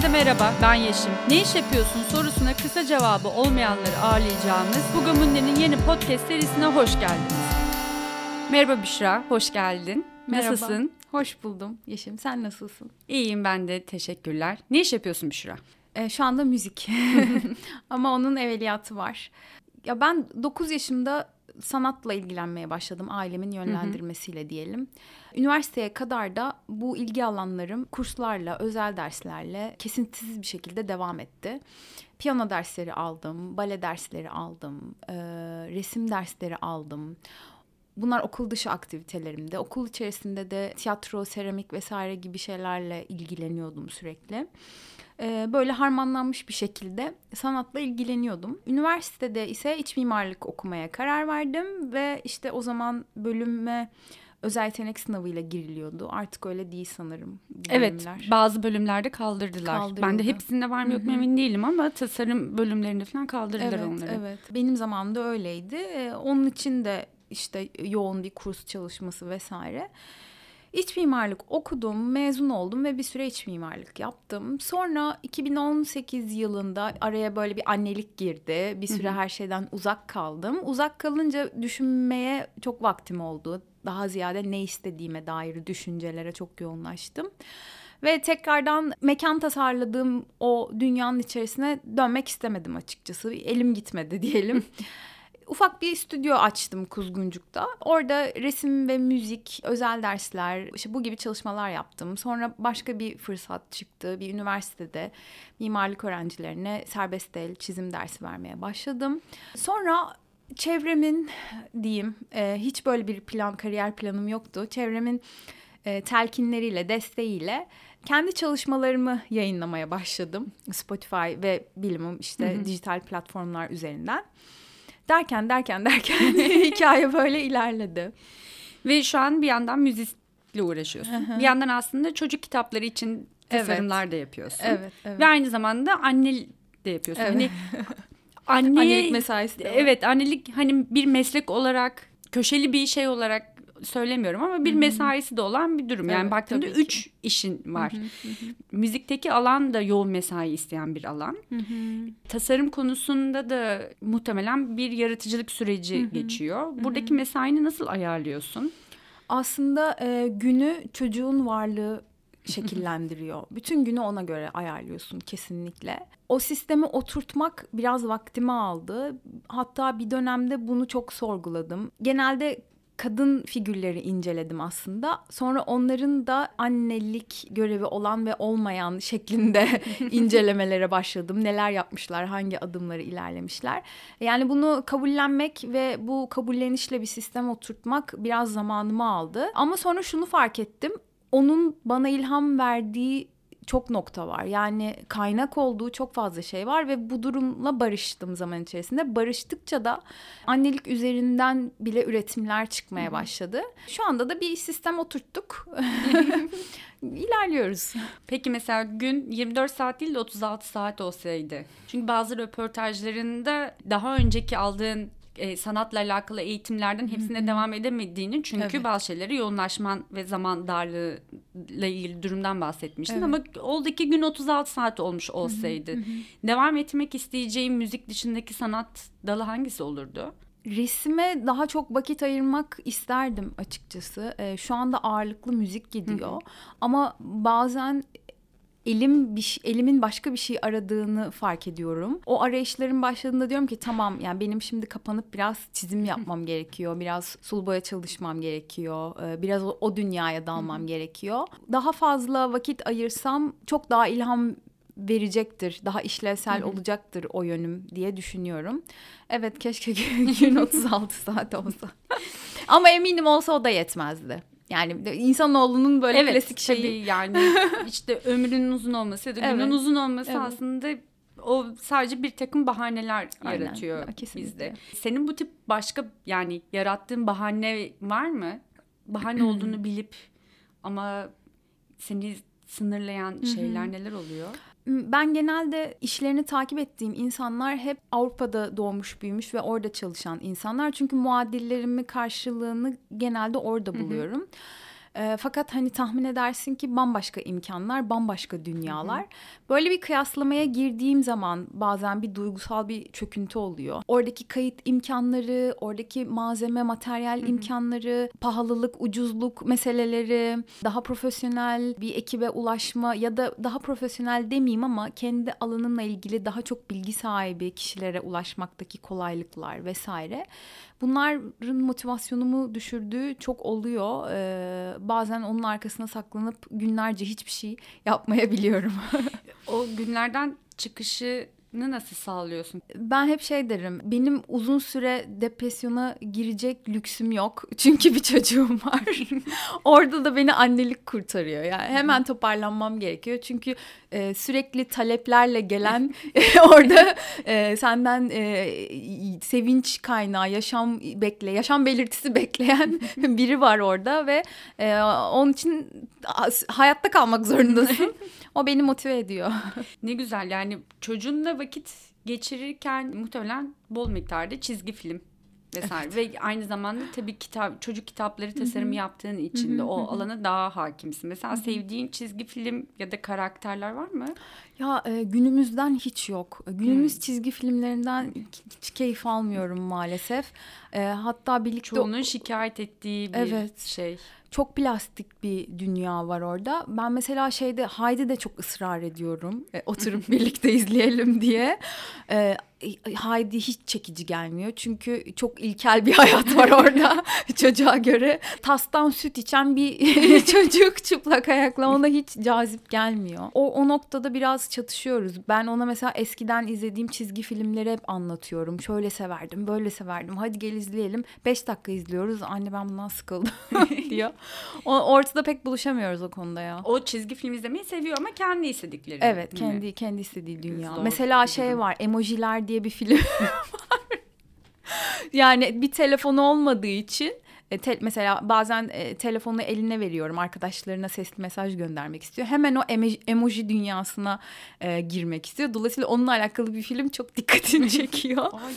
Herkese merhaba, ben Yeşim. Ne iş yapıyorsun sorusuna kısa cevabı olmayanları ağırlayacağımız Bugamunde'nin yeni podcast serisine hoş geldiniz. Merhaba Büşra, hoş geldin. Merhaba. Nasılsın? Hoş buldum Yeşim. Sen nasılsın? İyiyim ben de, teşekkürler. Ne iş yapıyorsun Büşra? Ee, şu anda müzik. Ama onun evveliyatı var. Ya ben 9 yaşımda sanatla ilgilenmeye başladım ailemin yönlendirmesiyle diyelim. Üniversiteye kadar da bu ilgi alanlarım kurslarla, özel derslerle kesintisiz bir şekilde devam etti. Piyano dersleri aldım, bale dersleri aldım, e, resim dersleri aldım. Bunlar okul dışı aktivitelerimde. Okul içerisinde de tiyatro, seramik vesaire gibi şeylerle ilgileniyordum sürekli. Ee, böyle harmanlanmış bir şekilde sanatla ilgileniyordum. Üniversitede ise iç mimarlık okumaya karar verdim ve işte o zaman bölüme özel yetenek sınavıyla giriliyordu. Artık öyle değil sanırım. bu Evet, bölümler. bazı bölümlerde kaldırdılar. Kaldırıldı. Ben de hepsinde var mı yok mu emin değilim ama tasarım bölümlerinde falan kaldırdılar evet, onları. Evet, benim zamanımda öyleydi. Ee, onun için de işte yoğun bir kurs çalışması vesaire. İç mimarlık okudum, mezun oldum ve bir süre iç mimarlık yaptım. Sonra 2018 yılında araya böyle bir annelik girdi. Bir süre her şeyden uzak kaldım. Uzak kalınca düşünmeye çok vaktim oldu. Daha ziyade ne istediğime dair düşüncelere çok yoğunlaştım. Ve tekrardan mekan tasarladığım o dünyanın içerisine dönmek istemedim açıkçası. Elim gitmedi diyelim. Ufak bir stüdyo açtım Kuzguncuk'ta. Orada resim ve müzik, özel dersler, işte bu gibi çalışmalar yaptım. Sonra başka bir fırsat çıktı. Bir üniversitede mimarlık öğrencilerine serbest el çizim dersi vermeye başladım. Sonra çevremin diyeyim e, hiç böyle bir plan kariyer planım yoktu. Çevremin e, telkinleriyle, desteğiyle kendi çalışmalarımı yayınlamaya başladım. Spotify ve bilimum işte dijital platformlar üzerinden. Derken derken derken hikaye böyle ilerledi. Ve şu an bir yandan müzikle uğraşıyorsun. Bir yandan aslında çocuk kitapları için Evet. tasarımlar da yapıyorsun. Evet, evet. Ve aynı zamanda anne de yapıyorsun. Evet. Hani anne Annelik mesaisi de var. Evet, annelik hani bir meslek olarak köşeli bir şey olarak söylemiyorum ama bir mesaisi de olan bir durum. Yani Evet, baktığında ki. üç işin var. Müzikteki alan da yoğun mesai isteyen bir alan. Tasarım konusunda da muhtemelen bir yaratıcılık süreci geçiyor. Buradaki mesaini nasıl ayarlıyorsun? Aslında e, günü çocuğun varlığı şekillendiriyor. Bütün günü ona göre ayarlıyorsun kesinlikle. O sistemi oturtmak biraz vaktimi aldı. Hatta bir dönemde bunu çok sorguladım. Genelde kadın figürleri inceledim aslında. Sonra onların da annelik görevi olan ve olmayan şeklinde incelemelere başladım. Neler yapmışlar, hangi adımları ilerlemişler. Yani bunu kabullenmek ve bu kabullenişle bir sistem oturtmak biraz zamanımı aldı. Ama sonra şunu fark ettim. Onun bana ilham verdiği çok nokta var. Yani kaynak olduğu çok fazla şey var ve bu durumla barıştım zaman içerisinde. Barıştıkça da annelik üzerinden bile üretimler çıkmaya başladı. Şu anda da bir sistem oturttuk. İlerliyoruz. Peki mesela gün 24 saat değil de 36 saat olsaydı. Çünkü bazı röportajlarında daha önceki aldığın e, sanatla alakalı eğitimlerden hepsine devam edemediğini çünkü Evet. bazı şeylere yoğunlaşman ve zaman darlığıyla ilgili durumdan bahsetmiştin Evet. ama oldu ki gün 36 saat olmuş olsaydı devam etmek isteyeceğin müzik dışındaki sanat dalı hangisi olurdu? Resime daha çok vakit ayırmak isterdim açıkçası. Ee, şu anda ağırlıklı müzik gidiyor. Ama bazen elim bir şey- elimin başka bir şey aradığını fark ediyorum. O arayışların başladığında diyorum ki tamam yani benim şimdi kapanıp biraz çizim yapmam gerekiyor. Biraz sulu boya çalışmam gerekiyor. Ee, biraz o, o dünyaya dalmam gerekiyor. Daha fazla vakit ayırsam çok daha ilham verecektir. Daha işlevsel olacaktır o yönüm diye düşünüyorum. Evet keşke gün 36 saat olsa. Ama eminim olsa o da yetmezdi. Yani insanoğlunun böyle klasik şeyi. tabii yani işte ömrünün uzun olması ya da günün Evet. uzun olması Evet. aslında o sadece bir takım bahaneler Aynen. yaratıyor Ya, kesinlikle. bizde. Senin bu tip başka yani yarattığın bahane var mı? Bahane olduğunu bilip ama seni sınırlayan şeyler neler oluyor? Ben genelde işlerini takip ettiğim insanlar hep Avrupa'da doğmuş büyümüş ve orada çalışan insanlar. Çünkü muadillerimi karşılığını genelde orada buluyorum. E, fakat hani tahmin edersin ki bambaşka imkanlar, bambaşka dünyalar. Hı hı. Böyle bir kıyaslamaya girdiğim zaman bazen bir duygusal bir çöküntü oluyor. Oradaki kayıt imkanları, oradaki malzeme, materyal hı hı. imkanları, pahalılık, ucuzluk meseleleri, daha profesyonel bir ekibe ulaşma ya da daha profesyonel demeyeyim ama kendi alanımla ilgili daha çok bilgi sahibi kişilere ulaşmaktaki kolaylıklar vesaire. Bunların motivasyonumu düşürdüğü çok oluyor. Ee, bazen onun arkasına saklanıp günlerce hiçbir şey yapmayabiliyorum. o günlerden çıkışı nasıl sağlıyorsun? Ben hep şey derim. Benim uzun süre depresyona girecek lüksüm yok. Çünkü bir çocuğum var. Orada da beni annelik kurtarıyor. Yani hemen toparlanmam gerekiyor. Çünkü e, sürekli taleplerle gelen orada e, senden e, sevinç kaynağı, yaşam bekle, yaşam belirtisi bekleyen biri var orada ve e, onun için hayatta kalmak zorundasın. o beni motive ediyor. ne güzel yani çocuğunla vakit geçirirken muhtemelen bol miktarda çizgi film vesaire evet. ve aynı zamanda tabii kitap çocuk kitapları tasarımı yaptığın için de o alana daha hakimsin. Mesela sevdiğin çizgi film ya da karakterler var mı? Ya e, günümüzden hiç yok. Günümüz hmm. çizgi filmlerinden hiç keyif almıyorum maalesef. E, hatta birlikte çoğunun şikayet ettiği bir evet. şey çok plastik bir dünya var orada. Ben mesela şeyde Haydi de çok ısrar ediyorum. E, oturup birlikte izleyelim diye. E, Haydi hiç çekici gelmiyor. Çünkü çok ilkel bir hayat var orada çocuğa göre. Tastan süt içen bir çocuk çıplak ayakla ona hiç cazip gelmiyor. O, o noktada biraz çatışıyoruz. Ben ona mesela eskiden izlediğim çizgi filmleri hep anlatıyorum. Şöyle severdim, böyle severdim. Hadi gel izleyelim. Beş dakika izliyoruz. Anne ben bundan sıkıldım diyor. O, ortada pek buluşamıyoruz o konuda ya. O çizgi film izlemeyi seviyor ama kendi istedikleri. Evet, kendi kendi istediği dünya. Zor Mesela şey var, emojiler diye bir film var. yani bir telefonu olmadığı için e, te, mesela bazen e, telefonu eline veriyorum arkadaşlarına sesli mesaj göndermek istiyor. Hemen o emoji, emoji dünyasına e, girmek istiyor. Dolayısıyla onunla alakalı bir film çok dikkatini çekiyor. Ay,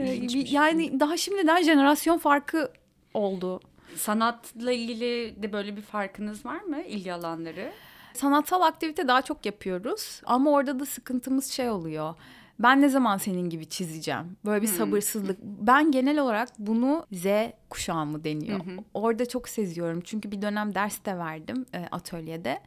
e, yani daha şimdiden jenerasyon farkı oldu. Sanatla ilgili de böyle bir farkınız var mı ilgi alanları? Sanatsal aktivite daha çok yapıyoruz ama orada da sıkıntımız şey oluyor ben ne zaman senin gibi çizeceğim? Böyle bir hmm. sabırsızlık. Ben genel olarak bunu Z kuşağı mı deniyor. Orada çok seziyorum. Çünkü bir dönem ders de verdim e, atölyede.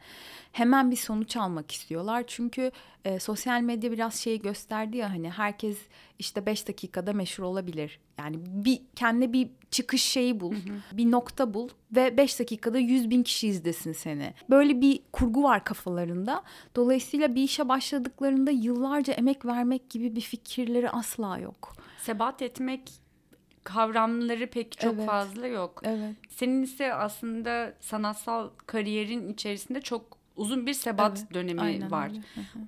Hemen bir sonuç almak istiyorlar. Çünkü e, sosyal medya biraz şeyi gösterdi ya hani herkes işte beş dakikada meşhur olabilir. Yani bir kendine bir çıkış şeyi bul, hı hı. bir nokta bul ve beş dakikada yüz bin kişi izlesin seni. Böyle bir kurgu var kafalarında. Dolayısıyla bir işe başladıklarında yıllarca emek vermek gibi bir fikirleri asla yok. Sebat etmek kavramları pek çok evet. fazla yok. Evet. Senin ise aslında sanatsal kariyerin içerisinde çok uzun bir sebat evet, dönemi aynen var. Öyle.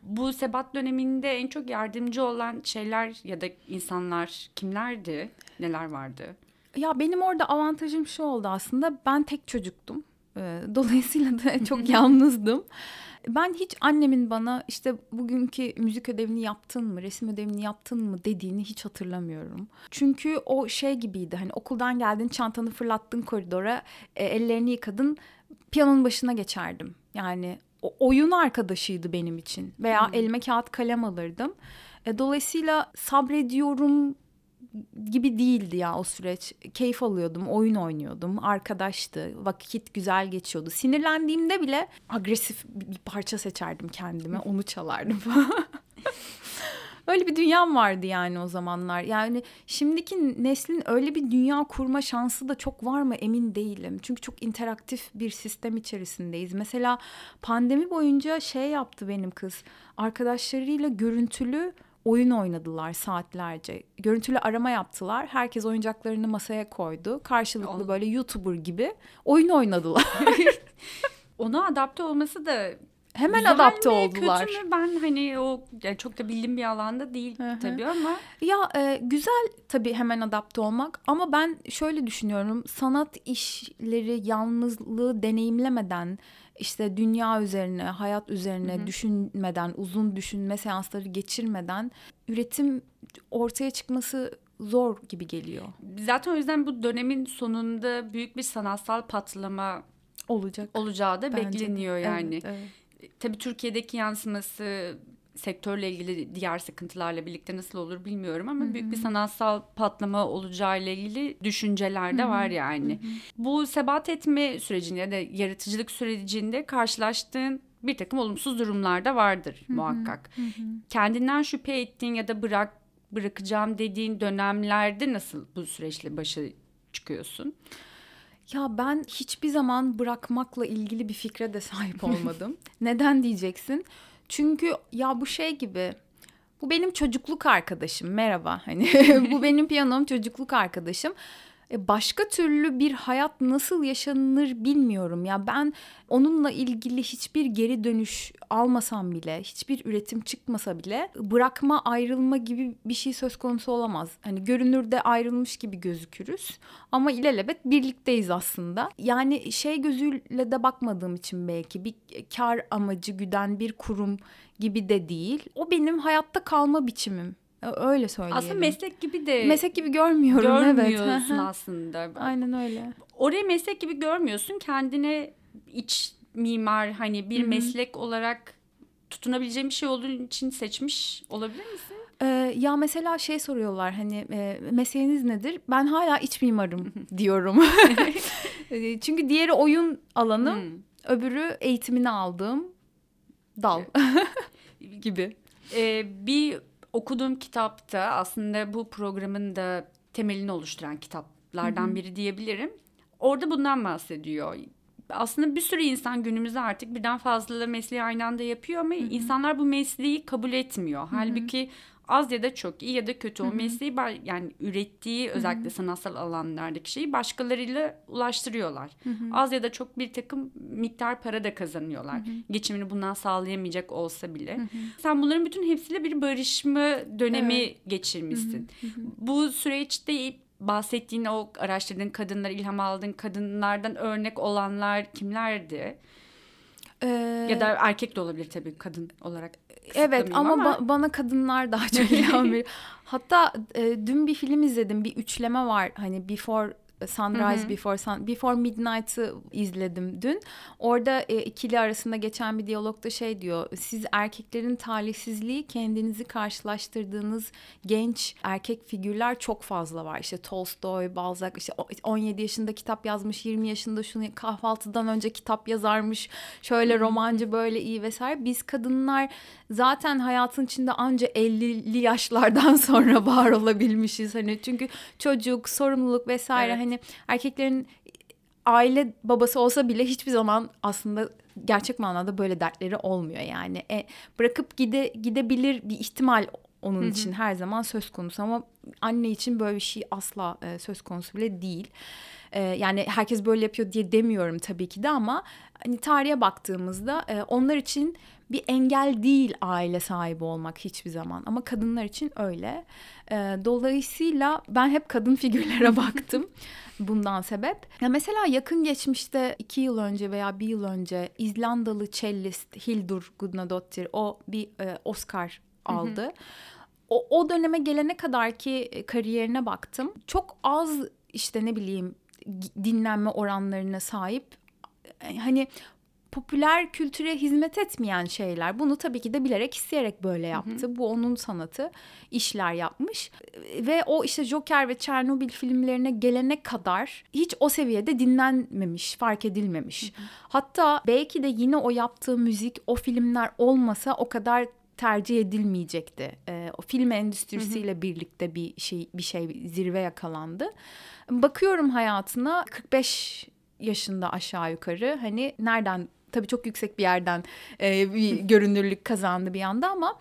Bu sebat döneminde en çok yardımcı olan şeyler ya da insanlar kimlerdi? Neler vardı? Ya benim orada avantajım şu oldu aslında. Ben tek çocuktum. Ee, dolayısıyla da çok yalnızdım. Ben hiç annemin bana işte bugünkü müzik ödevini yaptın mı, resim ödevini yaptın mı dediğini hiç hatırlamıyorum. Çünkü o şey gibiydi hani okuldan geldin çantanı fırlattın koridora, e, ellerini yıkadın, piyanonun başına geçerdim. Yani oyun arkadaşıydı benim için veya hmm. elime kağıt kalem alırdım. E, dolayısıyla sabrediyorum gibi değildi ya o süreç. Keyif alıyordum, oyun oynuyordum, arkadaştı, vakit güzel geçiyordu. Sinirlendiğimde bile agresif bir parça seçerdim kendime, onu çalardım Öyle bir dünyam vardı yani o zamanlar. Yani şimdiki neslin öyle bir dünya kurma şansı da çok var mı emin değilim. Çünkü çok interaktif bir sistem içerisindeyiz. Mesela pandemi boyunca şey yaptı benim kız. Arkadaşlarıyla görüntülü oyun oynadılar saatlerce. Görüntülü arama yaptılar. Herkes oyuncaklarını masaya koydu. Karşılıklı böyle YouTuber gibi oyun oynadılar. Ona adapte olması da hemen Güzel adapte mi, oldular. Kötü mü? Ben hani o yani çok da bildiğim bir alanda değil Hı-hı. tabii ama. Ya e, güzel tabii hemen adapte olmak ama ben şöyle düşünüyorum. Sanat işleri yalnızlığı deneyimlemeden işte dünya üzerine, hayat üzerine Hı-hı. düşünmeden, uzun düşünme seansları geçirmeden üretim ortaya çıkması zor gibi geliyor. Zaten o yüzden bu dönemin sonunda büyük bir sanatsal patlama olacak. Olacağı da Bence de. bekleniyor yani. Evet, evet. Tabii Türkiye'deki yansıması sektörle ilgili diğer sıkıntılarla birlikte nasıl olur bilmiyorum ama büyük bir sanatsal patlama olacağı ile ilgili düşünceler de var yani. Bu sebat etme sürecinde ya da yaratıcılık sürecinde karşılaştığın bir takım olumsuz durumlar da vardır muhakkak. Kendinden şüphe ettiğin ya da bırak bırakacağım dediğin dönemlerde nasıl bu süreçle başa çıkıyorsun? Ya ben hiçbir zaman bırakmakla ilgili bir fikre de sahip olmadım. Neden diyeceksin? Çünkü ya bu şey gibi bu benim çocukluk arkadaşım merhaba hani bu benim piyanom çocukluk arkadaşım. E, başka türlü bir hayat nasıl yaşanır bilmiyorum ya ben onunla ilgili hiçbir geri dönüş almasam bile hiçbir üretim çıkmasa bile bırakma ayrılma gibi bir şey söz konusu olamaz. Hani görünürde ayrılmış gibi gözükürüz ama ilelebet birlikteyiz aslında. Yani şey gözüyle de bakmadığım için belki bir kar amacı güden bir kurum gibi de değil. O benim hayatta kalma biçimim. Öyle söyleyelim. Aslında meslek gibi de meslek gibi görmüyorum görmüyorsun evet. aslında. Aynen öyle. Orayı meslek gibi görmüyorsun. Kendine iç mimar hani bir Hı hı. meslek olarak tutunabileceğin bir şey olduğun için seçmiş olabilir misin? Ee, ya mesela şey soruyorlar hani e, mesleğiniz nedir? Ben hala iç mimarım diyorum. E, Çünkü diğeri oyun alanım, Hmm. öbürü eğitimini aldığım dal gibi. Ee, bir okuduğum kitapta aslında bu programın da temelini oluşturan kitaplardan biri diyebilirim. Orada bundan bahsediyor. Aslında bir sürü insan günümüzde artık birden fazla mesleği aynı anda yapıyor ama insanlar bu mesleği kabul etmiyor. Halbuki az ya da çok iyi ya da kötü o mesleği yani ürettiği özellikle sanatsal alanlardaki şeyi başkalarıyla ulaştırıyorlar. Az ya da çok bir takım miktar para da kazanıyorlar. Geçimini bundan sağlayamayacak olsa bile. Sen bunların bütün hepsiyle bir barışma dönemi Evet. geçirmişsin. Bu süreçte bahsettiğin o araştırdığın kadınlar, ilham aldığın kadınlardan örnek olanlar kimlerdi? Ee, Ya da erkek de olabilir tabii kadın olarak. Evet ama, kısıtlamayayım ba- bana kadınlar daha çok ilham veriyor. Hatta e, dün bir film izledim. Bir üçleme var. Hani Before Sunrise, Hı hı. Before Sun, Before Midnight'ı izledim dün. Orada e, ikili arasında geçen bir diyalogda şey diyor. Siz erkeklerin talihsizliği kendinizi karşılaştırdığınız genç erkek figürler çok fazla var. İşte Tolstoy, Balzac, işte o- 17 yaşında kitap yazmış, 20 yaşında şunu kahvaltıdan önce kitap yazarmış. Şöyle romancı böyle iyi vesaire. Biz kadınlar zaten hayatın içinde anca 50'li yaşlardan sonra var olabilmişiz. Hani çünkü çocuk, sorumluluk vesaire Evet. hani erkeklerin aile babası olsa bile hiçbir zaman aslında gerçek manada böyle dertleri olmuyor yani. E, bırakıp gide gidebilir bir ihtimal onun için her zaman söz konusu ama anne için böyle bir şey asla e, söz konusu bile değil. E, yani herkes böyle yapıyor diye demiyorum tabii ki de ama hani tarihe baktığımızda e, onlar için bir engel değil aile sahibi olmak hiçbir zaman ama kadınlar için öyle. E, dolayısıyla ben hep kadın figürlere baktım bundan sebep. Ya mesela yakın geçmişte iki yıl önce veya bir yıl önce İzlandalı cellist Hildur Gudnadottir o bir e, Oscar aldı. O, o döneme gelene kadar ki kariyerine baktım. Çok az işte ne bileyim dinlenme oranlarına sahip e, hani popüler kültüre hizmet etmeyen şeyler. Bunu tabii ki de bilerek isteyerek böyle yaptı. Bu onun sanatı. işler yapmış. Ve o işte Joker ve Çernobil filmlerine gelene kadar hiç o seviyede dinlenmemiş, fark edilmemiş. Hatta belki de yine o yaptığı müzik, o filmler olmasa o kadar tercih edilmeyecekti. Ee, o film endüstrisiyle birlikte bir şey bir şey zirve yakalandı. Bakıyorum hayatına 45 yaşında aşağı yukarı hani nereden tabii çok yüksek bir yerden e, bir görünürlük kazandı bir anda ama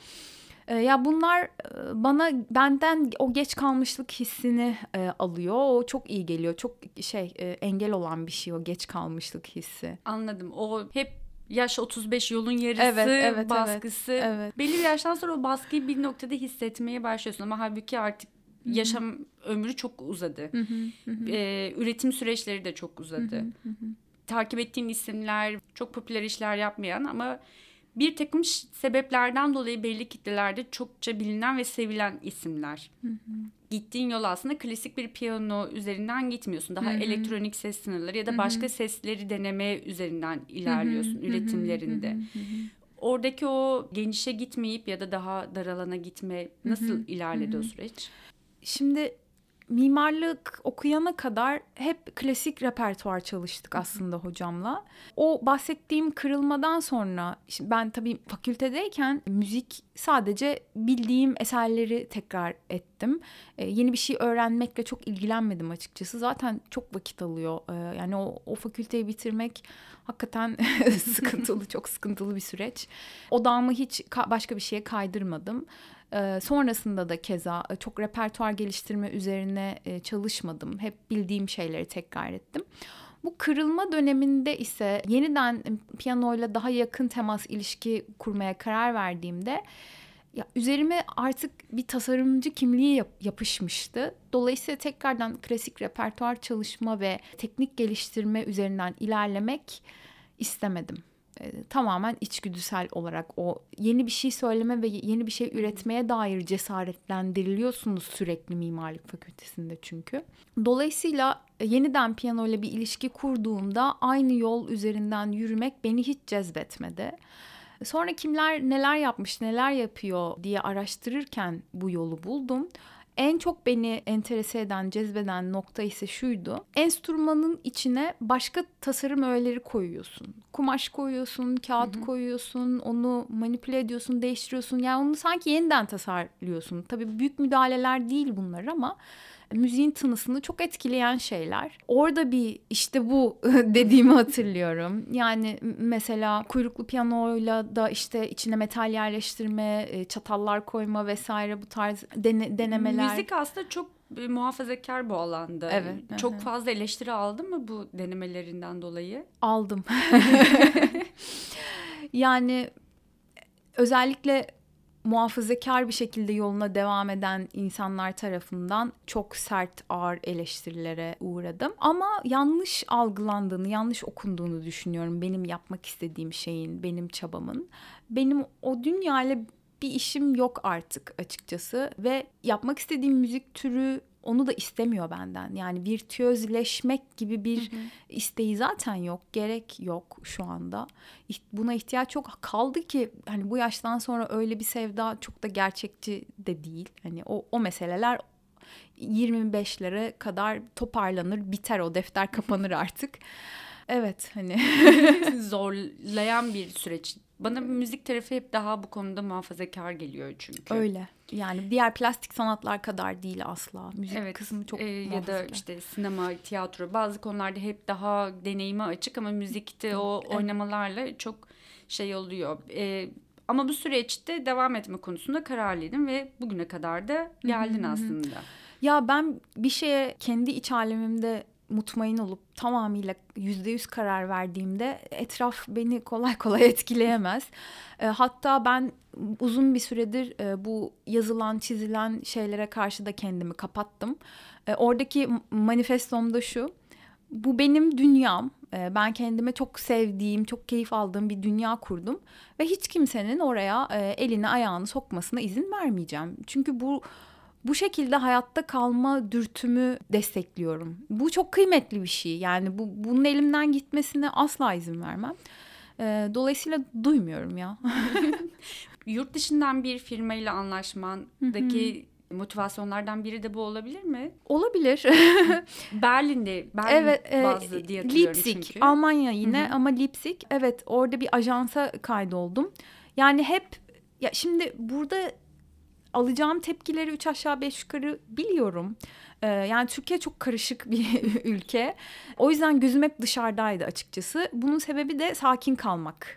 e, ya bunlar e, bana benden o geç kalmışlık hissini e, alıyor. O çok iyi geliyor. Çok şey e, engel olan bir şey o geç kalmışlık hissi. Anladım. O hep yaş 35 yolun yarısı Evet, evet, evet. baskısı. Evet. Belli bir yaştan sonra o baskıyı bir noktada hissetmeye başlıyorsun ama halbuki artık yaşam ömrü çok uzadı. Ee, üretim süreçleri de çok uzadı. Takip ettiğin isimler çok popüler işler yapmayan ama bir takım sebeplerden dolayı belli kitlelerde çokça bilinen ve sevilen isimler. Hı hı. Gittiğin yol aslında klasik bir piyano üzerinden gitmiyorsun. Daha hı hı. elektronik ses sınırları ya da başka hı hı. sesleri deneme üzerinden ilerliyorsun hı hı. üretimlerinde. Hı hı. Hı hı. Oradaki o genişe gitmeyip ya da daha dar alana gitme nasıl hı hı. ilerledi hı hı. o süreç? Şimdi mimarlık okuyana kadar hep klasik repertuar çalıştık aslında hocamla. O bahsettiğim kırılmadan sonra ben tabii fakültedeyken müzik sadece bildiğim eserleri tekrar ettim. Ee, yeni bir şey öğrenmekle çok ilgilenmedim açıkçası. Zaten çok vakit alıyor. Ee, yani o, o fakülteyi bitirmek hakikaten sıkıntılı, çok sıkıntılı bir süreç. Odağımı hiç başka bir şeye kaydırmadım. E, sonrasında da keza e, çok repertuar geliştirme üzerine e, çalışmadım. Hep bildiğim şeyleri tekrar ettim. Bu kırılma döneminde ise yeniden piyanoyla daha yakın temas ilişki kurmaya karar verdiğimde ya üzerime artık bir tasarımcı kimliği yap- yapışmıştı. Dolayısıyla tekrardan klasik repertuar çalışma ve teknik geliştirme üzerinden ilerlemek istemedim. E, tamamen içgüdüsel olarak o yeni bir şey söyleme ve yeni bir şey üretmeye dair cesaretlendiriliyorsunuz sürekli mimarlık fakültesinde çünkü. Dolayısıyla e, yeniden piyano ile bir ilişki kurduğumda aynı yol üzerinden yürümek beni hiç cezbetmedi. Sonra kimler neler yapmış, neler yapıyor diye araştırırken bu yolu buldum. En çok beni enterese eden, cezbeden nokta ise şuydu. Enstrümanın içine başka tasarım öğeleri koyuyorsun. Kumaş koyuyorsun, kağıt hı hı. koyuyorsun, onu manipüle ediyorsun, değiştiriyorsun. Yani onu sanki yeniden tasarlıyorsun. Tabii büyük müdahaleler değil bunlar ama müziğin tınısını çok etkileyen şeyler. Orada bir işte bu dediğimi hatırlıyorum. Yani mesela kuyruklu piyanoyla da işte içine metal yerleştirme, e, çatallar koyma vesaire bu tarz dene, denemeler. Müzik aslında çok muhafazakar bu alanda. Evet. Çok fazla eleştiri aldın mı bu denemelerinden dolayı? Aldım. yani özellikle muhafazakar bir şekilde yoluna devam eden insanlar tarafından çok sert ağır eleştirilere uğradım. Ama yanlış algılandığını, yanlış okunduğunu düşünüyorum benim yapmak istediğim şeyin, benim çabamın. Benim o dünyayla bir işim yok artık açıkçası ve yapmak istediğim müzik türü onu da istemiyor benden. Yani virtüözleşmek gibi bir hı hı. isteği zaten yok. Gerek yok şu anda. Buna ihtiyaç çok kaldı ki hani bu yaştan sonra öyle bir sevda çok da gerçekçi de değil. Hani o o meseleler 25'lere kadar toparlanır, biter o defter kapanır artık. Evet hani zorlayan bir süreç bana müzik tarafı hep daha bu konuda muhafazakar geliyor çünkü. Öyle. Yani diğer plastik sanatlar kadar değil asla. Müzik evet, kısmı çok e, Ya da işte sinema, tiyatro bazı konularda hep daha deneyime açık ama müzikte o evet. oynamalarla çok şey oluyor. E, ama bu süreçte devam etme konusunda kararlıydım ve bugüne kadar da geldin aslında. Ya ben bir şeye kendi iç alemimde mutmain olup tamamıyla yüzde yüz karar verdiğimde etraf beni kolay kolay etkileyemez. E, hatta ben uzun bir süredir e, bu yazılan çizilen şeylere karşı da kendimi kapattım. E, oradaki manifestom da şu. Bu benim dünyam. Ben kendime çok sevdiğim, çok keyif aldığım bir dünya kurdum. Ve hiç kimsenin oraya elini ayağını sokmasına izin vermeyeceğim. Çünkü bu bu şekilde hayatta kalma dürtümü destekliyorum. Bu çok kıymetli bir şey. Yani bu bunun elimden gitmesine asla izin vermem. Ee, dolayısıyla duymuyorum ya. Yurt dışından bir firmayla anlaşmandaki motivasyonlardan biri de bu olabilir mi? Olabilir. Berlin'de, Berlin evet, e, bazlı diye hatırlıyorum Leipzig, çünkü. Almanya yine Hı-hı. ama Leipzig. Evet, orada bir ajansa kaydoldum. Yani hep ya şimdi burada alacağım tepkileri üç aşağı beş yukarı biliyorum. Ee, yani Türkiye çok karışık bir ülke. O yüzden gözüm hep dışarıdaydı açıkçası. Bunun sebebi de sakin kalmak.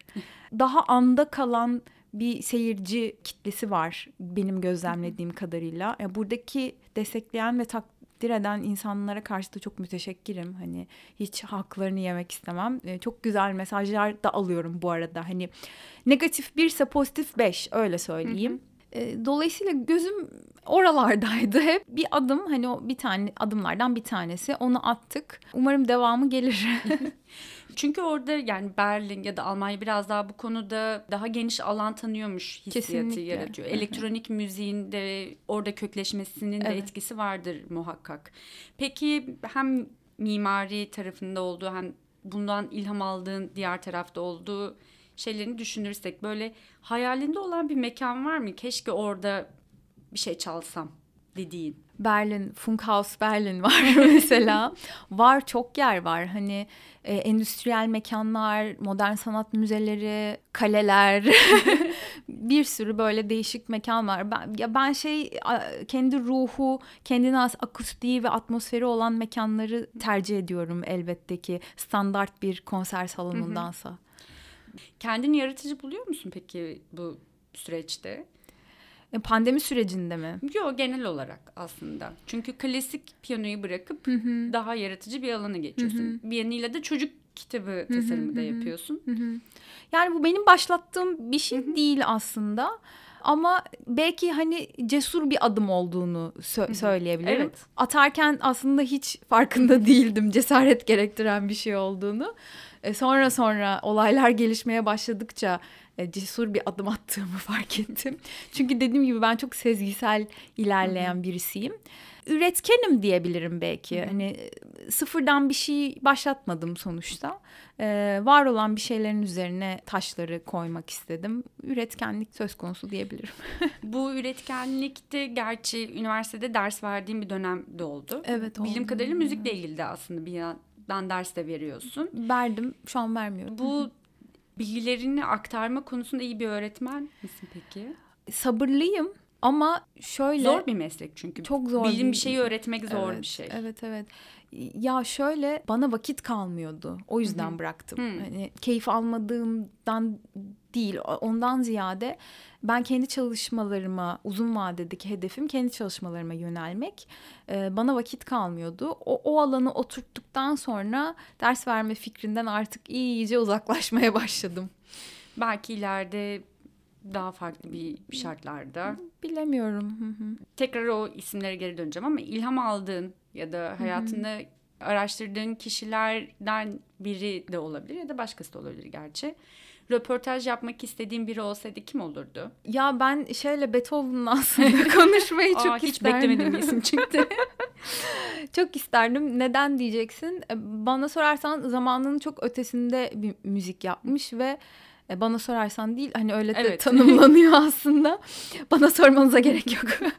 Daha anda kalan bir seyirci kitlesi var benim gözlemlediğim kadarıyla. Yani buradaki destekleyen ve takdir eden insanlara karşı da çok müteşekkirim. Hani hiç haklarını yemek istemem. Ee, çok güzel mesajlar da alıyorum bu arada. Hani negatif birse pozitif beş öyle söyleyeyim. Hı hı. E, dolayısıyla gözüm oralardaydı hep. Bir adım hani o bir tane adımlardan bir tanesi. Onu attık. Umarım devamı gelir. Çünkü orada yani Berlin ya da Almanya biraz daha bu konuda daha geniş alan tanıyormuş hissiyatı Kesinlikle. yaratıyor. Elektronik müziğin de orada kökleşmesinin evet. de etkisi vardır muhakkak. Peki hem mimari tarafında olduğu hem bundan ilham aldığın diğer tarafta olduğu şeylerini düşünürsek böyle hayalinde olan bir mekan var mı? Keşke orada bir şey çalsam dediğin. Berlin, Funkhaus Berlin var mesela. var çok yer var. Hani e, endüstriyel mekanlar, modern sanat müzeleri, kaleler. bir sürü böyle değişik mekan var. Ben ya ben şey kendi ruhu, kendine has akustiği ve atmosferi olan mekanları tercih ediyorum elbette ki standart bir konser salonundansa. Kendini yaratıcı buluyor musun peki bu süreçte? E, pandemi sürecinde mi? Yok genel olarak aslında. Çünkü klasik piyanoyu bırakıp hı hı. daha yaratıcı bir alana geçiyorsun. Hı hı. Bir yanıyla da çocuk kitabı tasarımı hı hı. da yapıyorsun. Hı hı. Yani bu benim başlattığım bir şey hı hı. değil aslında. Ama belki hani cesur bir adım olduğunu sö- söyleyebilirim. Evet. Atarken aslında hiç farkında değildim cesaret gerektiren bir şey olduğunu. E, sonra sonra olaylar gelişmeye başladıkça e, cesur bir adım attığımı fark ettim. Çünkü dediğim gibi ben çok sezgisel ilerleyen birisiyim. Üretkenim diyebilirim belki. Hı-hı. Hani e, sıfırdan bir şey başlatmadım sonuçta. Ee, var olan bir şeylerin üzerine taşları koymak istedim. Üretkenlik söz konusu diyebilirim. Bu üretkenlikte gerçi üniversitede ders verdiğim bir dönemde oldu. Evet oldu. Bildiğim kadarıyla müzikle ilgili de aslında bir yandan ders de veriyorsun. Verdim. Şu an vermiyorum. Bu bilgilerini aktarma konusunda iyi bir öğretmen misin peki? Sabırlıyım ama şöyle zor bir meslek çünkü. Çok zor. Bildiğin bir şeyi öğretmek zor evet, bir şey. Evet evet. Ya şöyle bana vakit kalmıyordu. O yüzden Hı-hı. bıraktım. Hı. Hani keyif almadığımdan değil. Ondan ziyade ben kendi çalışmalarıma uzun vadedeki hedefim kendi çalışmalarıma yönelmek. Ee, bana vakit kalmıyordu. O, o alanı oturttuktan sonra ders verme fikrinden artık iyice uzaklaşmaya başladım. Belki ileride daha farklı bir şartlarda. Bilemiyorum. Tekrar o isimlere geri döneceğim ama ilham aldığın ya da hayatında araştırdığın kişilerden biri de olabilir ya da başkası da olabilir gerçi röportaj yapmak istediğim biri olsaydı kim olurdu? Ya ben şeyle Beethoven'la aslında konuşmayı çok Aa, hiç isterdim. Hiç beklemediğim isim çıktı. çok isterdim. Neden diyeceksin? E, bana sorarsan zamanının çok ötesinde bir müzik yapmış ve e, bana sorarsan değil hani öyle de evet. tanımlanıyor aslında. Bana sormanıza gerek yok.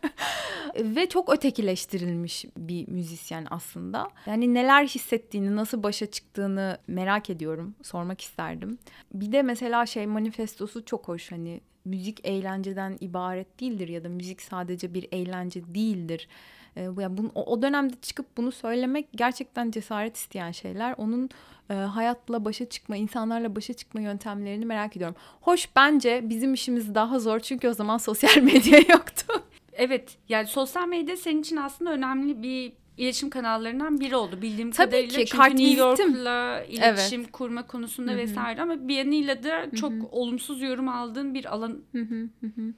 Ve çok ötekileştirilmiş bir müzisyen aslında. Yani neler hissettiğini, nasıl başa çıktığını merak ediyorum. Sormak isterdim. Bir de mesela şey manifestosu çok hoş hani müzik eğlenceden ibaret değildir ya da müzik sadece bir eğlence değildir. E, yani bunu, o dönemde çıkıp bunu söylemek gerçekten cesaret isteyen şeyler. Onun e, hayatla başa çıkma, insanlarla başa çıkma yöntemlerini merak ediyorum. Hoş bence bizim işimiz daha zor çünkü o zaman sosyal medya yoktu. Evet yani sosyal medya senin için aslında önemli bir iletişim kanallarından biri oldu bildiğim Tabii kadarıyla. Ki, Çünkü New York'la iletişim evet. kurma konusunda Hı-hı. vesaire ama bir yanıyla da çok Hı-hı. olumsuz yorum aldığın bir alan. Hı-hı. Hı-hı.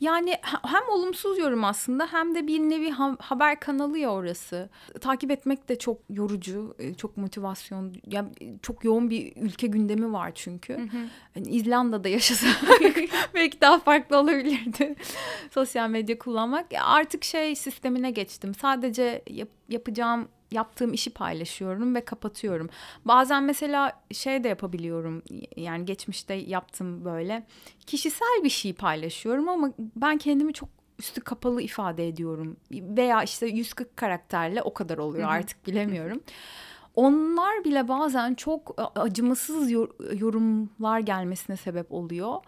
Yani hem olumsuz yorum aslında hem de bir nevi haber kanalı ya orası. Takip etmek de çok yorucu, e, çok motivasyon. Ya çok yoğun bir ülke gündemi var çünkü. Hı hı. Yani İzlanda'da yaşasa belki daha farklı olabilirdi. Sosyal medya kullanmak. Artık şey sistemine geçtim. Sadece yap, yapacağım yaptığım işi paylaşıyorum ve kapatıyorum. Bazen mesela şey de yapabiliyorum. Yani geçmişte yaptım böyle. Kişisel bir şey paylaşıyorum ama ben kendimi çok üstü kapalı ifade ediyorum. Veya işte 140 karakterle o kadar oluyor artık bilemiyorum. Onlar bile bazen çok acımasız yorumlar gelmesine sebep oluyor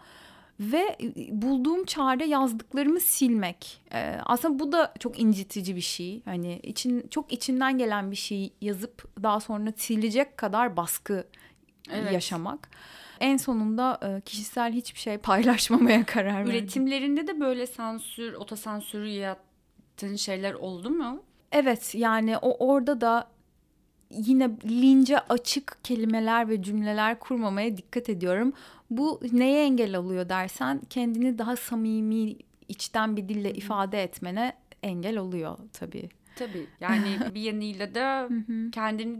ve bulduğum çare yazdıklarımı silmek. Ee, aslında bu da çok incitici bir şey. Hani için çok içinden gelen bir şey yazıp daha sonra silecek kadar baskı evet. yaşamak. En sonunda e, kişisel hiçbir şey paylaşmamaya karar verdim. Üretimlerinde de böyle sansür, otosansürü yaptığın şeyler oldu mu? Evet yani o orada da yine lince açık kelimeler ve cümleler kurmamaya dikkat ediyorum. Bu neye engel oluyor dersen kendini daha samimi içten bir dille ifade etmene engel oluyor tabii. Tabii yani bir yanıyla da kendini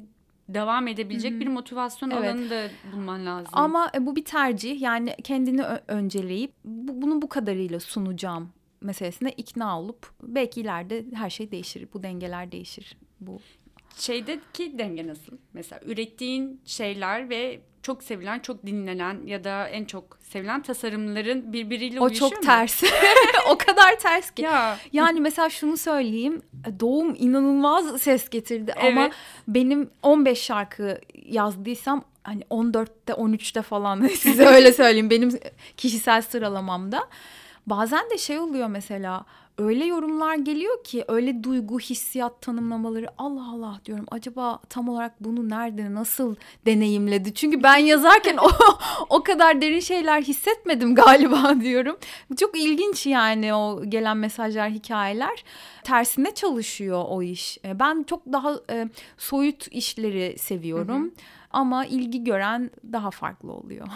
devam edebilecek Hı-hı. bir motivasyon evet. alanı da bulman lazım. Ama e, bu bir tercih. Yani kendini önceleyip bu, bunu bu kadarıyla sunacağım meselesine ikna olup belki ileride her şey değişir. Bu dengeler değişir. Bu şeydeki denge nasıl? Mesela ürettiğin şeyler ve çok sevilen, çok dinlenen ya da en çok sevilen tasarımların birbiriyle o uyuşuyor mu? O çok ters. o kadar ters ki. Ya. Yani mesela şunu söyleyeyim. Doğum inanılmaz ses getirdi evet. ama benim 15 şarkı yazdıysam hani 14'te 13'te falan size öyle söyleyeyim benim kişisel sıralamamda. Bazen de şey oluyor mesela öyle yorumlar geliyor ki öyle duygu, hissiyat tanımlamaları Allah Allah diyorum. Acaba tam olarak bunu nerede, nasıl deneyimledi? Çünkü ben yazarken o, o kadar derin şeyler hissetmedim galiba diyorum. Çok ilginç yani o gelen mesajlar, hikayeler. Tersine çalışıyor o iş. E, ben çok daha e, soyut işleri seviyorum. Hı hı. Ama ilgi gören daha farklı oluyor.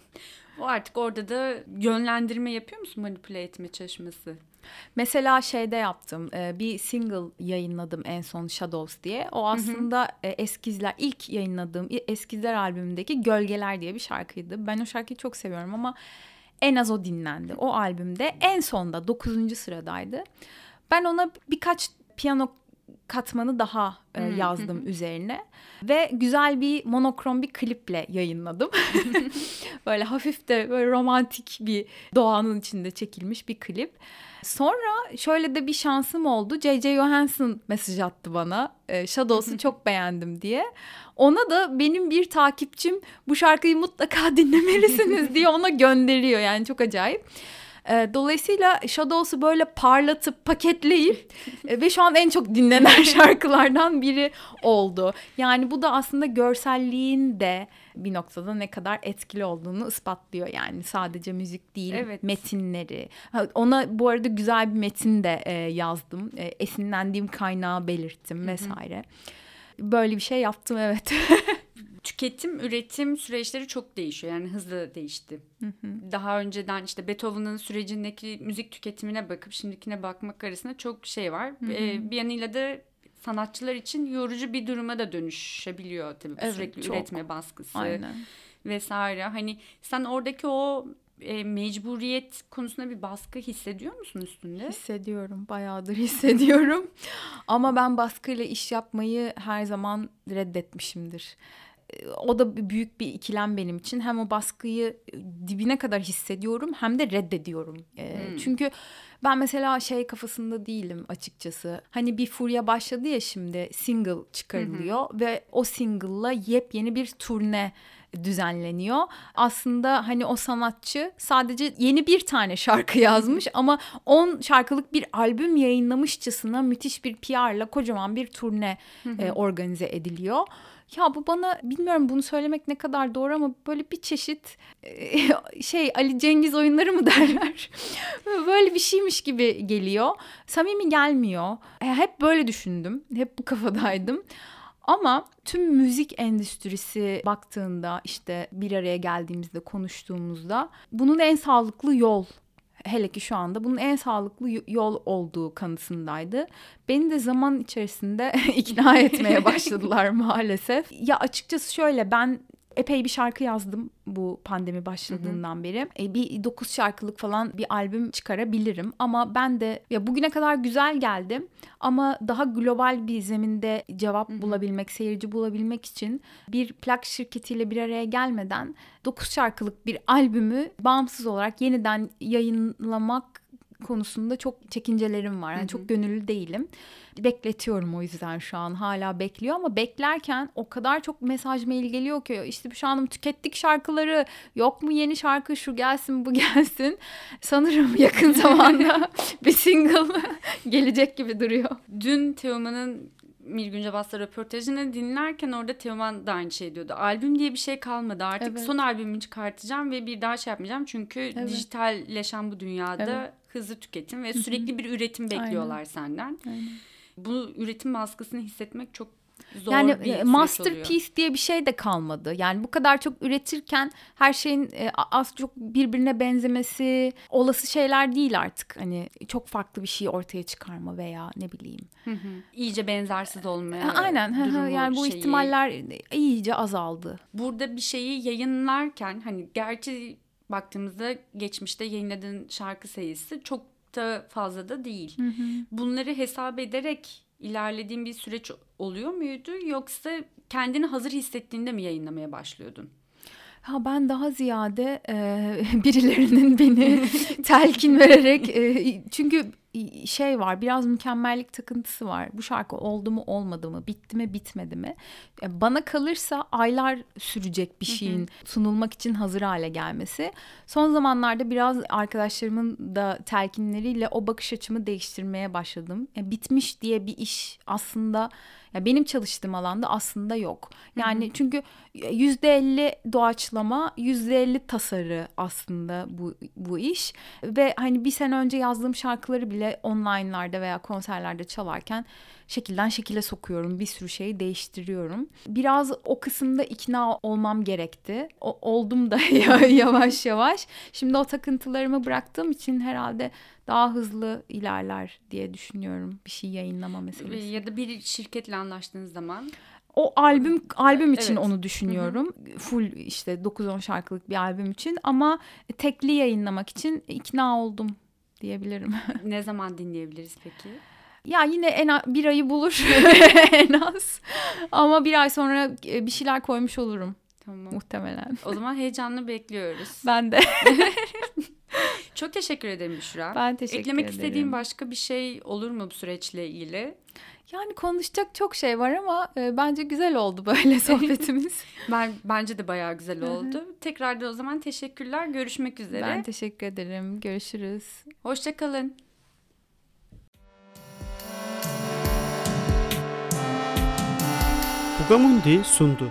o artık orada da yönlendirme yapıyor musun manipüle etme çalışması? Mesela şeyde yaptım bir single yayınladım en son Shadows diye. O aslında hı hı. eskizler ilk yayınladığım eskizler albümündeki Gölgeler diye bir şarkıydı. Ben o şarkıyı çok seviyorum ama en az o dinlendi. O albümde en sonda dokuzuncu sıradaydı. Ben ona birkaç piyano katmanı daha e, yazdım üzerine ve güzel bir monokrom bir kliple yayınladım. böyle hafif de böyle romantik bir doğanın içinde çekilmiş bir klip. Sonra şöyle de bir şansım oldu. J.J. Johansson mesaj attı bana. E, Shadows'u çok beğendim diye. Ona da benim bir takipçim bu şarkıyı mutlaka dinlemelisiniz diye ona gönderiyor. Yani çok acayip. E, dolayısıyla Shadows'u böyle parlatıp paketleyip e, ve şu an en çok dinlenen şarkılardan biri oldu. Yani bu da aslında görselliğin de bir noktada ne kadar etkili olduğunu ispatlıyor yani. Sadece müzik değil evet. metinleri. Ona bu arada güzel bir metin de e, yazdım. E, esinlendiğim kaynağı belirttim vesaire. Böyle bir şey yaptım evet. Tüketim üretim süreçleri çok değişiyor. Yani hızlı değişti. Daha önceden işte Beethoven'ın sürecindeki müzik tüketimine bakıp şimdikine bakmak arasında çok şey var. Ee, bir yanıyla da sanatçılar için yorucu bir duruma da dönüşebiliyor tabii evet, sürekli çok. üretme baskısı Aynen. vesaire. Hani sen oradaki o e, mecburiyet konusunda bir baskı hissediyor musun üstünde? Hissediyorum. Bayağıdır hissediyorum. Ama ben baskıyla iş yapmayı her zaman reddetmişimdir o da büyük bir ikilem benim için. Hem o baskıyı dibine kadar hissediyorum hem de reddediyorum. Hmm. Çünkü ben mesela şey kafasında değilim açıkçası. Hani bir furya başladı ya şimdi single çıkarılıyor hmm. ve o single'la yepyeni bir turne düzenleniyor. Aslında hani o sanatçı sadece yeni bir tane şarkı yazmış ama 10 şarkılık bir albüm yayınlamışçasına müthiş bir PR'la kocaman bir turne e, organize ediliyor. Ya bu bana bilmiyorum bunu söylemek ne kadar doğru ama böyle bir çeşit şey Ali Cengiz oyunları mı derler? böyle bir şeymiş gibi geliyor. Samimi gelmiyor. Hep böyle düşündüm. Hep bu kafadaydım. Ama tüm müzik endüstrisi baktığında işte bir araya geldiğimizde konuştuğumuzda bunun en sağlıklı yol hele ki şu anda bunun en sağlıklı yol olduğu kanısındaydı. Beni de zaman içerisinde ikna etmeye başladılar maalesef. Ya açıkçası şöyle ben epey bir şarkı yazdım bu pandemi başladığından hı hı. beri. E, bir dokuz şarkılık falan bir albüm çıkarabilirim ama ben de ya bugüne kadar güzel geldim ama daha global bir zeminde cevap hı bulabilmek, seyirci bulabilmek için bir plak şirketiyle bir araya gelmeden dokuz şarkılık bir albümü bağımsız olarak yeniden yayınlamak konusunda çok çekincelerim var. Yani çok gönüllü değilim. Bekletiyorum o yüzden şu an hala bekliyor ama beklerken o kadar çok mesaj mail geliyor ki işte şu an tükettik şarkıları yok mu yeni şarkı şu gelsin bu gelsin. Sanırım yakın zamanda bir single gelecek gibi duruyor. Dün Teoman'ın Mirgün Bas'la röportajını dinlerken orada Teoman da aynı şey diyordu. Albüm diye bir şey kalmadı artık evet. son albümümü çıkartacağım ve bir daha şey yapmayacağım. Çünkü evet. dijitalleşen bu dünyada evet. Hızlı tüketim ve sürekli bir üretim bekliyorlar Aynen. senden. Aynen. Bu üretim baskısını hissetmek çok zor yani bir e, masterpiece oluyor. diye bir şey de kalmadı. Yani bu kadar çok üretirken her şeyin e, az çok birbirine benzemesi olası şeyler değil artık. Hani çok farklı bir şey ortaya çıkarma veya ne bileyim. Hı hı. İyice benzersiz olmaya. Aynen. yani bu şeyi. ihtimaller iyice azaldı. Burada bir şeyi yayınlarken hani gerçi baktığımızda geçmişte yayınladığın şarkı sayısı çok da fazla da değil. Bunları hesap ederek ilerlediğin bir süreç oluyor muydu yoksa kendini hazır hissettiğinde mi yayınlamaya başlıyordun? Ha ben daha ziyade e, birilerinin beni telkin vererek e, çünkü şey var biraz mükemmellik takıntısı var. Bu şarkı oldu mu olmadı mı bitti mi bitmedi mi? E, bana kalırsa aylar sürecek bir şeyin sunulmak için hazır hale gelmesi. Son zamanlarda biraz arkadaşlarımın da telkinleriyle o bakış açımı değiştirmeye başladım. E, bitmiş diye bir iş aslında ya benim çalıştığım alanda aslında yok. Yani hı hı. çünkü yüzde elli doğaçlama, yüzde elli tasarı aslında bu bu iş ve hani bir sene önce yazdığım şarkıları bile online'larda veya konserlerde çalarken şekilden şekile sokuyorum. Bir sürü şeyi değiştiriyorum. Biraz o kısımda ikna olmam gerekti. O, oldum da yavaş yavaş. Şimdi o takıntılarımı bıraktığım için herhalde daha hızlı ilerler diye düşünüyorum bir şey yayınlama meselesi. Ya da bir şirketle anlaştığınız zaman o albüm albüm için evet. onu düşünüyorum. Hı hı. Full işte 9-10 şarkılık bir albüm için ama tekli yayınlamak için ikna oldum diyebilirim. ne zaman dinleyebiliriz peki? Ya yine en bir ayı bulur en az. Ama bir ay sonra bir şeyler koymuş olurum. Tamam. Muhtemelen. O zaman heyecanla bekliyoruz. Ben de. Çok teşekkür ederim Büşra. Ben teşekkür Eklemek ederim. istediğin başka bir şey olur mu bu süreçle ilgili? Yani konuşacak çok şey var ama e, bence güzel oldu böyle sohbetimiz. ben bence de bayağı güzel oldu. Tekrar da o zaman teşekkürler. Görüşmek üzere. Ben teşekkür ederim. Görüşürüz. Hoşçakalın. Bugamundi sundu.